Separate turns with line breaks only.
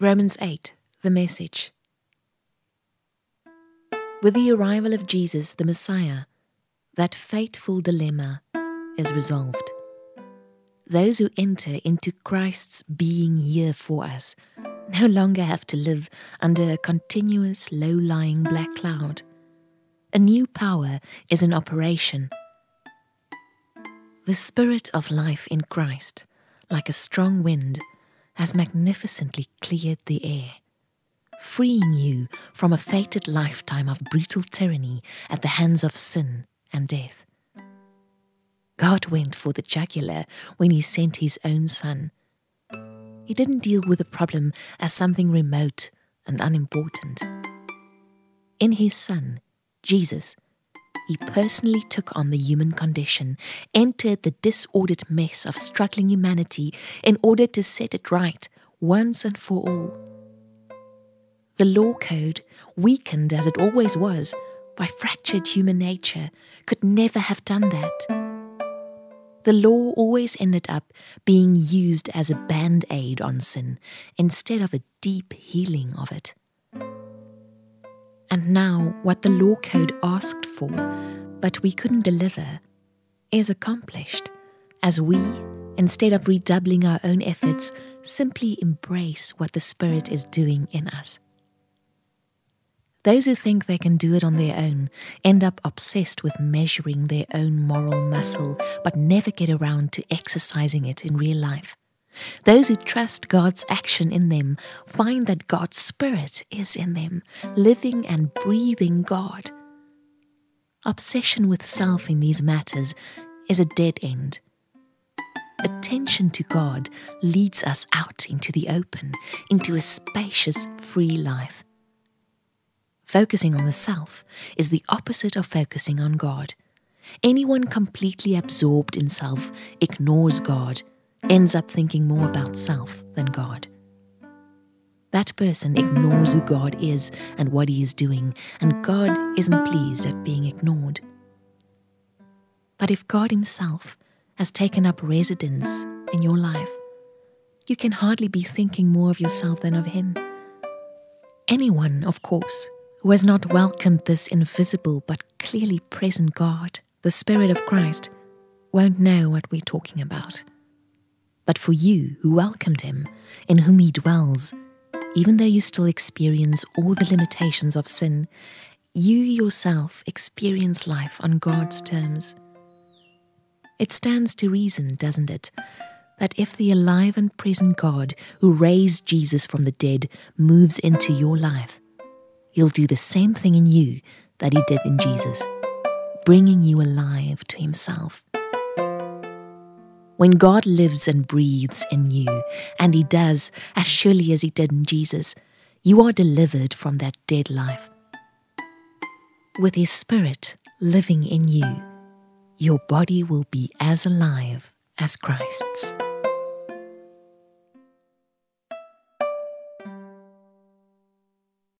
Romans 8, the message. With the arrival of Jesus, the Messiah, that fateful dilemma is resolved. Those who enter into Christ's being here for us no longer have to live under a continuous low lying black cloud. A new power is in operation. The Spirit of life in Christ, like a strong wind, has magnificently cleared the air, freeing you from a fated lifetime of brutal tyranny at the hands of sin and death. God went for the jugular when He sent His own Son. He didn't deal with the problem as something remote and unimportant. In His Son, Jesus, he personally took on the human condition, entered the disordered mess of struggling humanity in order to set it right once and for all. The law code, weakened as it always was by fractured human nature, could never have done that. The law always ended up being used as a band aid on sin instead of a deep healing of it. And now, what the law code asked for, but we couldn't deliver, is accomplished as we, instead of redoubling our own efforts, simply embrace what the Spirit is doing in us. Those who think they can do it on their own end up obsessed with measuring their own moral muscle, but never get around to exercising it in real life. Those who trust God's action in them find that God's Spirit is in them, living and breathing God. Obsession with self in these matters is a dead end. Attention to God leads us out into the open, into a spacious, free life. Focusing on the self is the opposite of focusing on God. Anyone completely absorbed in self ignores God ends up thinking more about self than God. That person ignores who God is and what he is doing, and God isn't pleased at being ignored. But if God Himself has taken up residence in your life, you can hardly be thinking more of yourself than of Him. Anyone, of course, who has not welcomed this invisible but clearly present God, the Spirit of Christ, won't know what we're talking about. But for you who welcomed him, in whom he dwells, even though you still experience all the limitations of sin, you yourself experience life on God's terms. It stands to reason, doesn't it, that if the alive and present God who raised Jesus from the dead moves into your life, he'll do the same thing in you that he did in Jesus, bringing you alive to himself. When God lives and breathes in you, and He does as surely as He did in Jesus, you are delivered from that dead life. With His Spirit living in you, your body will be as alive as Christ's.